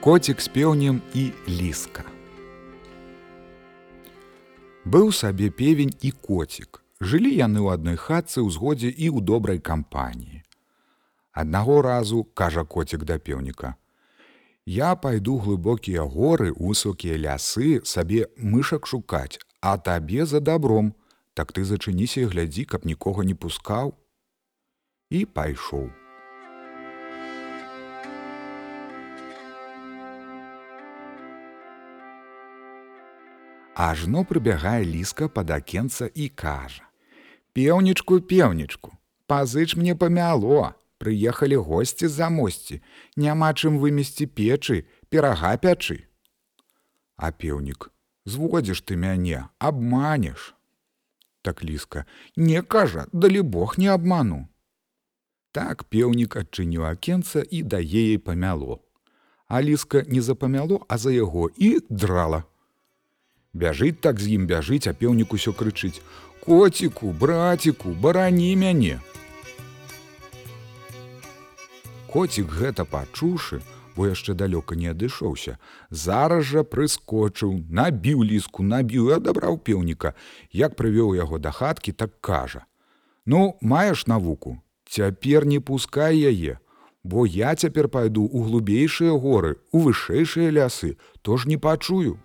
Коцік з пеўнем і ліска. Быў сабе певень і коцік. Жылі яны ў адной хатцы ў згодзе і ў добрай кампаніі. Аднаго разу кажа коцік да пеўніка: « Я пайду глыбокія горы, высокія лясы сабе мышак шукаць, а табе за добром, так ты зачыніся і глядзі, каб нікога не пускаў. І пайшоў. Ажно прыбягае ліска пад акенца і кажа: « Пеўнічку, пеўнічку, пазыч мне памяло, прыехалі госці з-за мосці, няма чым вымесці печы, перага пячы. А пеўнік, зводзіш ты мяне, абманеш. Так ліска, не кажа, далі Бог не абману. Так пеўнік адчыніў акенца і дае ей памяло. Аліска не запамяло, а за яго і драла бяжыць так з ім бяжыць, а пеўнік усё крычыць: Коціку, браціку, барані мяне. Коцік гэта пачушы, бо яшчэ далёка не адышоўся. Зараз жа прыскочыў, набіў ліску, набіў і адабраў пеўніка. Як прывёў яго да хаткі, так кажа: « Ну, маеш навуку, цяпер не пускай яе, бо я цяпер пайду ў глубейшыя горы, у вышэйшыя лясы, то ж не пачую.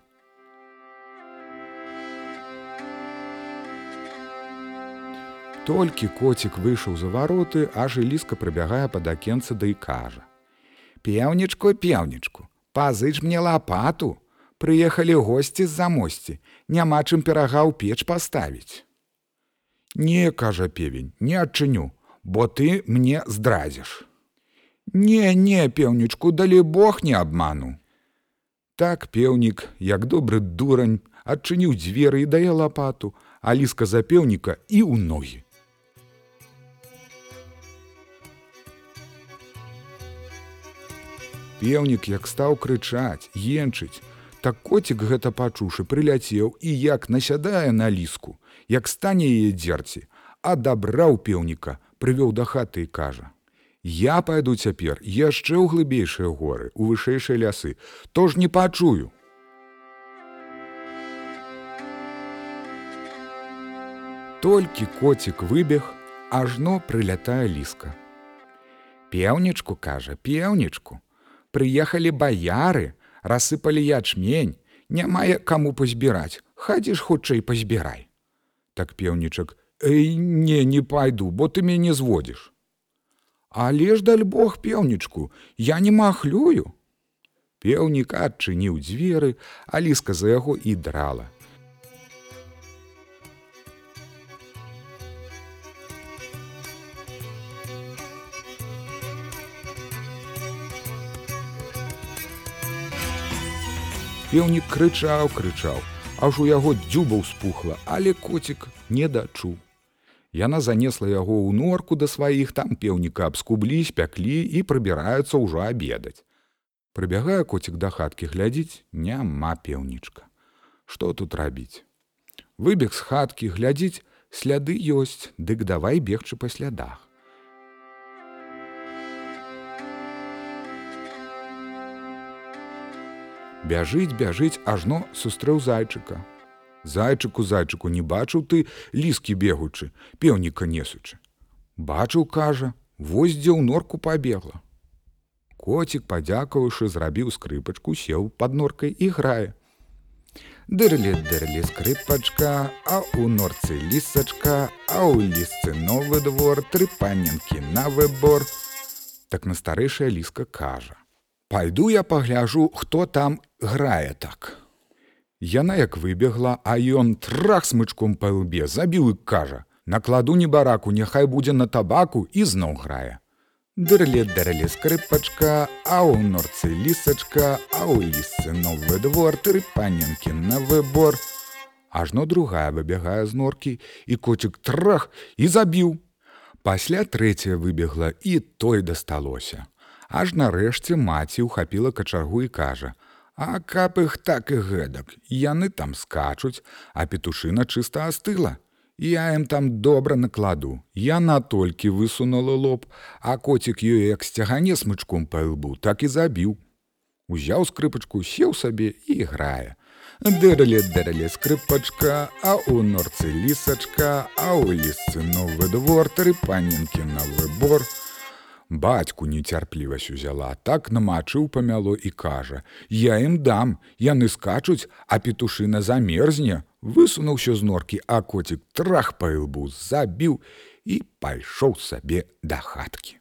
Толькі коцік выйшаў за вароты, аж і ліска прыбягае пад акенца да і кажа: « Пеўнічку, пеўнічку, пазыч мне лапату, Прыехалі госці з-за мосці, няма чым перага ў печ паставіць. Не, кажа певень, не адчыню, бо ты мне здразіш. Не, не, пеўнічку, далі Бог не абману. Так пеўнік, як добры дурань, адчыніў дзверы і дае лапату, а ліска запеўніка і ў ногі. Пеўнік як стаў крычаць, енчыць, так коцік гэта пачушы прыляцеў і як насядае на ліску, як стане яе дзерці, адабраў пеўніка, прывёў да хаты і кажа: « Я пайду цяпер яшчэ ў глыбейшыя горы, у вышэйшыя лясы, то ж не пачую. Толькі коцік выбег, ажно прылятае ліска. Пеўнічку кажа, пеўнічку, прыехалі баяры, рассыпалі ячмень, не мае каму пазбіраць, хадзіш хутчэй пазбірай. Так пеўнічак, Эй, не, не пайду, бо ты мяне зводзіш. Але ж даль Бог пеўнічку, я не махлюю. Пеўнік адчыніў дзверы, аліска за яго і драла. Пеўнік крычаў, крычаў, аж у яго дзюба ўспухла, але коцік не дачуў. Яна занесла яго ў норку да сваіх там пеўніка абскублі, спяклі і прыбіраюцца ўжо абедаць. Прыбягае коцік да хаткі глядзіць, няма пеўнічка. Што тут рабіць? Выбег з хаткі глядзіць, сляды ёсць, дык давай бегчы па слядах. Бяжыць, бяжыць, ажно сустрэў зайчыка. Зайчыку зайчыку не бачыў ты ліскі бегучы, пеўніка несучы. Бачыў, кажа, вось дзе ў норку пабегла. Коцік, падзякаваўшы, зрабіў скрыпачку, сеў пад норкай і грае. Дырлі дырлі скрыпачка, а ў норцы лісачка, а ў лісцы новы двор, тры паненкі на выбор. Так на старэйшая ліска кажа: Пайду я пагляжу, хто там грае так. Яна як выбегла, а ён трах смычком па лбе забіў і кажа: накладу не бараку, няхай будзе на табаку і зноў грае. Дырле дарылі скрыпачка, а ў норцы лісачка, а ў лісцы новы двор тры паненкі на выбор. Ажно другая выбягае з норкі і коцік трах і забіў. Пасля трэцяя выбегла і той дасталося. Аж нарэшце маці ўхапіла качаргу і кажа: « А каб іх так і гэтак, яны там скачуць, а петушына чыста астыла. Я ім там добра накладу. Яна толькі высунула лоб, а коцік ёй як сцягане смычком па лбу, так і забіў. узяў скрыпачку, сеў сабе і грае. Дэралі дэралі скрыпачка, а ў норцы лісачка, а ў лісцы новы двор, тры панінкі на выбор. Бацьку нецярплівасць узяла, так намачыў памяло і кажа: « Я ім дам, яны скачуць, а петушына замерзне, высунуўся з норкі, а коцік трах па ілбу забіў і пайшоў сабе да хаткі.